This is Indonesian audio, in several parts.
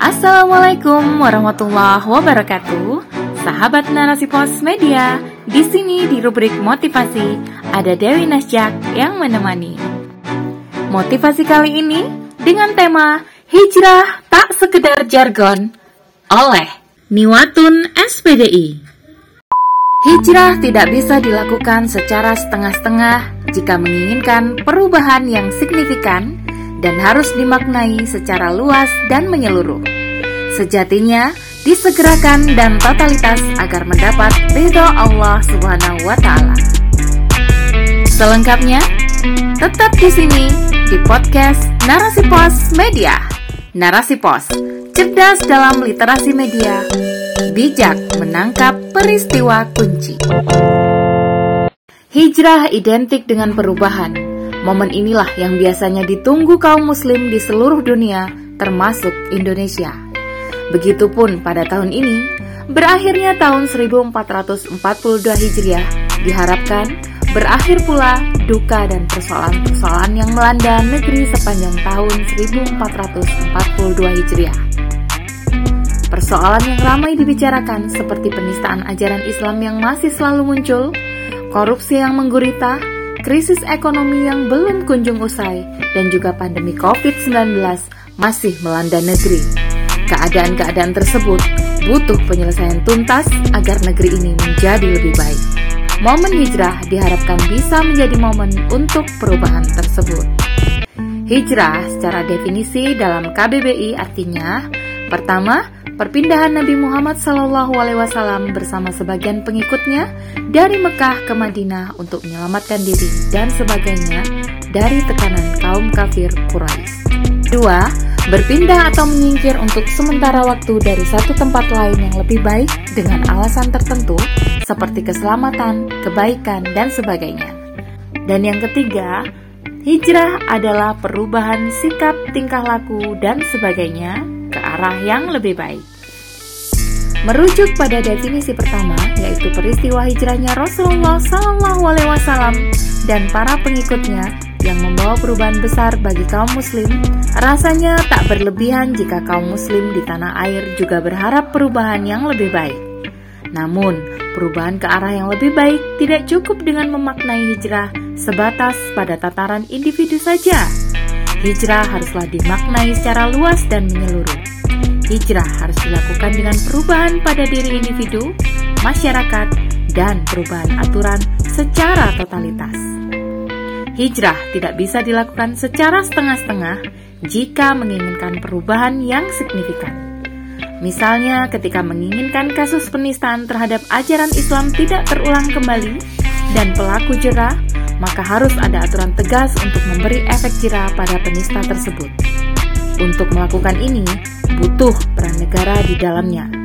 Assalamualaikum warahmatullahi wabarakatuh. Sahabat Narasi Pos Media, di sini di rubrik motivasi ada Dewi Nasjak yang menemani. Motivasi kali ini dengan tema Hijrah tak sekedar jargon oleh Niwatun SPDI. Hijrah tidak bisa dilakukan secara setengah-setengah jika menginginkan perubahan yang signifikan dan harus dimaknai secara luas dan menyeluruh. Sejatinya, disegerakan dan totalitas agar mendapat ridho Allah Subhanahu wa taala. Selengkapnya, tetap di sini di podcast Narasi Pos Media. Narasi Pos, cerdas dalam literasi media, bijak menangkap peristiwa kunci. Hijrah identik dengan perubahan. Momen inilah yang biasanya ditunggu kaum muslim di seluruh dunia, termasuk Indonesia. Begitupun pada tahun ini, berakhirnya tahun 1442 Hijriah diharapkan berakhir pula duka dan persoalan-persoalan yang melanda negeri sepanjang tahun 1442 Hijriah. Persoalan yang ramai dibicarakan seperti penistaan ajaran Islam yang masih selalu muncul, korupsi yang menggurita, krisis ekonomi yang belum kunjung usai, dan juga pandemi COVID-19 masih melanda negeri. Keadaan-keadaan tersebut butuh penyelesaian tuntas agar negeri ini menjadi lebih baik. Momen hijrah diharapkan bisa menjadi momen untuk perubahan tersebut. Hijrah secara definisi dalam KBBI artinya pertama, perpindahan Nabi Muhammad SAW bersama sebagian pengikutnya dari Mekah ke Madinah untuk menyelamatkan diri dan sebagainya dari tekanan kaum kafir Quraisy. Dua, berpindah atau menyingkir untuk sementara waktu dari satu tempat lain yang lebih baik dengan alasan tertentu seperti keselamatan, kebaikan, dan sebagainya. Dan yang ketiga, hijrah adalah perubahan sikap, tingkah laku, dan sebagainya ke arah yang lebih baik. Merujuk pada definisi pertama, yaitu peristiwa hijrahnya Rasulullah SAW dan para pengikutnya yang membawa perubahan besar bagi kaum muslim, rasanya tak berlebihan jika kaum muslim di tanah air juga berharap perubahan yang lebih baik. Namun, perubahan ke arah yang lebih baik tidak cukup dengan memaknai hijrah sebatas pada tataran individu saja. Hijrah haruslah dimaknai secara luas dan menyeluruh. Hijrah harus dilakukan dengan perubahan pada diri individu, masyarakat, dan perubahan aturan secara totalitas. Hijrah tidak bisa dilakukan secara setengah-setengah jika menginginkan perubahan yang signifikan. Misalnya, ketika menginginkan kasus penistaan terhadap ajaran Islam tidak terulang kembali dan pelaku jerah, maka harus ada aturan tegas untuk memberi efek jerah pada penista tersebut. Untuk melakukan ini, butuh peran negara di dalamnya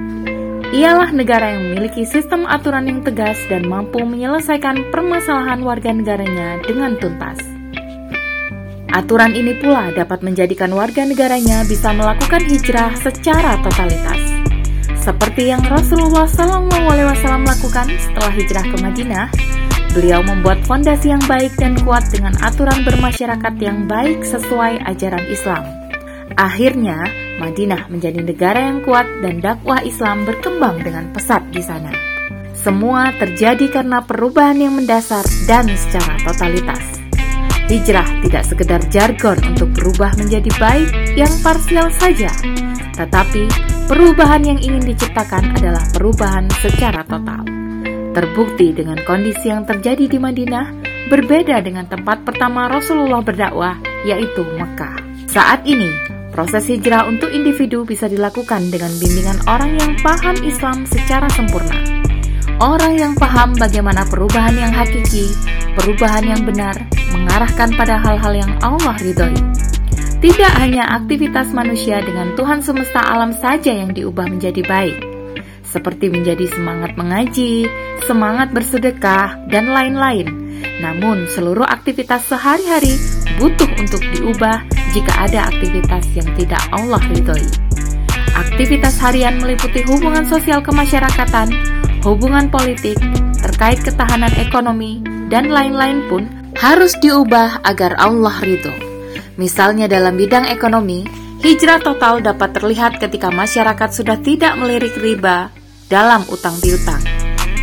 ialah negara yang memiliki sistem aturan yang tegas dan mampu menyelesaikan permasalahan warga negaranya dengan tuntas. Aturan ini pula dapat menjadikan warga negaranya bisa melakukan hijrah secara totalitas. Seperti yang Rasulullah SAW lakukan setelah hijrah ke Madinah, beliau membuat fondasi yang baik dan kuat dengan aturan bermasyarakat yang baik sesuai ajaran Islam. Akhirnya, Madinah menjadi negara yang kuat dan dakwah Islam berkembang dengan pesat di sana. Semua terjadi karena perubahan yang mendasar dan secara totalitas. Hijrah tidak sekedar jargon untuk berubah menjadi baik yang parsial saja, tetapi perubahan yang ingin diciptakan adalah perubahan secara total. Terbukti dengan kondisi yang terjadi di Madinah berbeda dengan tempat pertama Rasulullah berdakwah, yaitu Mekah. Saat ini, Proses hijrah untuk individu bisa dilakukan dengan bimbingan orang yang paham Islam secara sempurna. Orang yang paham bagaimana perubahan yang hakiki, perubahan yang benar, mengarahkan pada hal-hal yang Allah ridhoi. Tidak hanya aktivitas manusia dengan Tuhan semesta alam saja yang diubah menjadi baik, seperti menjadi semangat mengaji, semangat bersedekah, dan lain-lain. Namun, seluruh aktivitas sehari-hari butuh untuk diubah jika ada aktivitas yang tidak Allah ridhoi. Aktivitas harian meliputi hubungan sosial kemasyarakatan, hubungan politik, terkait ketahanan ekonomi, dan lain-lain pun harus diubah agar Allah ridho. Misalnya dalam bidang ekonomi, Hijrah total dapat terlihat ketika masyarakat sudah tidak melirik riba dalam utang piutang.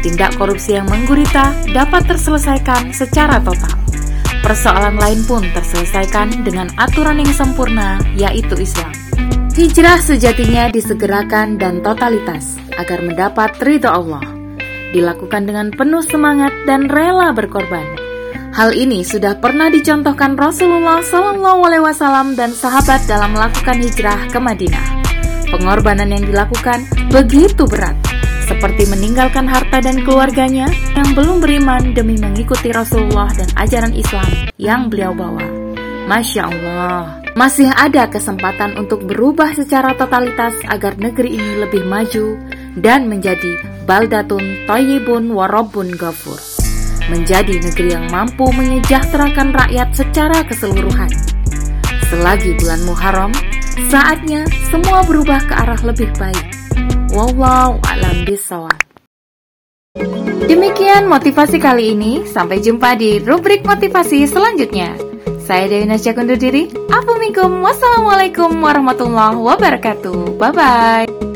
Tindak korupsi yang menggurita dapat terselesaikan secara total. Persoalan lain pun terselesaikan dengan aturan yang sempurna, yaitu Islam. Hijrah sejatinya disegerakan dan totalitas agar mendapat ridho Allah. Dilakukan dengan penuh semangat dan rela berkorban Hal ini sudah pernah dicontohkan Rasulullah SAW dan sahabat dalam melakukan hijrah ke Madinah. Pengorbanan yang dilakukan begitu berat, seperti meninggalkan harta dan keluarganya yang belum beriman demi mengikuti Rasulullah dan ajaran Islam yang beliau bawa. Masya Allah, masih ada kesempatan untuk berubah secara totalitas agar negeri ini lebih maju dan menjadi baldatun toyibun warobun gafur menjadi negeri yang mampu menyejahterakan rakyat secara keseluruhan. Selagi bulan Muharram, saatnya semua berubah ke arah lebih baik. Wow, alam bisawab. Demikian motivasi kali ini. Sampai jumpa di rubrik motivasi selanjutnya. Saya Dewi Nasya undur diri. Assalamualaikum warahmatullahi wabarakatuh. Bye-bye.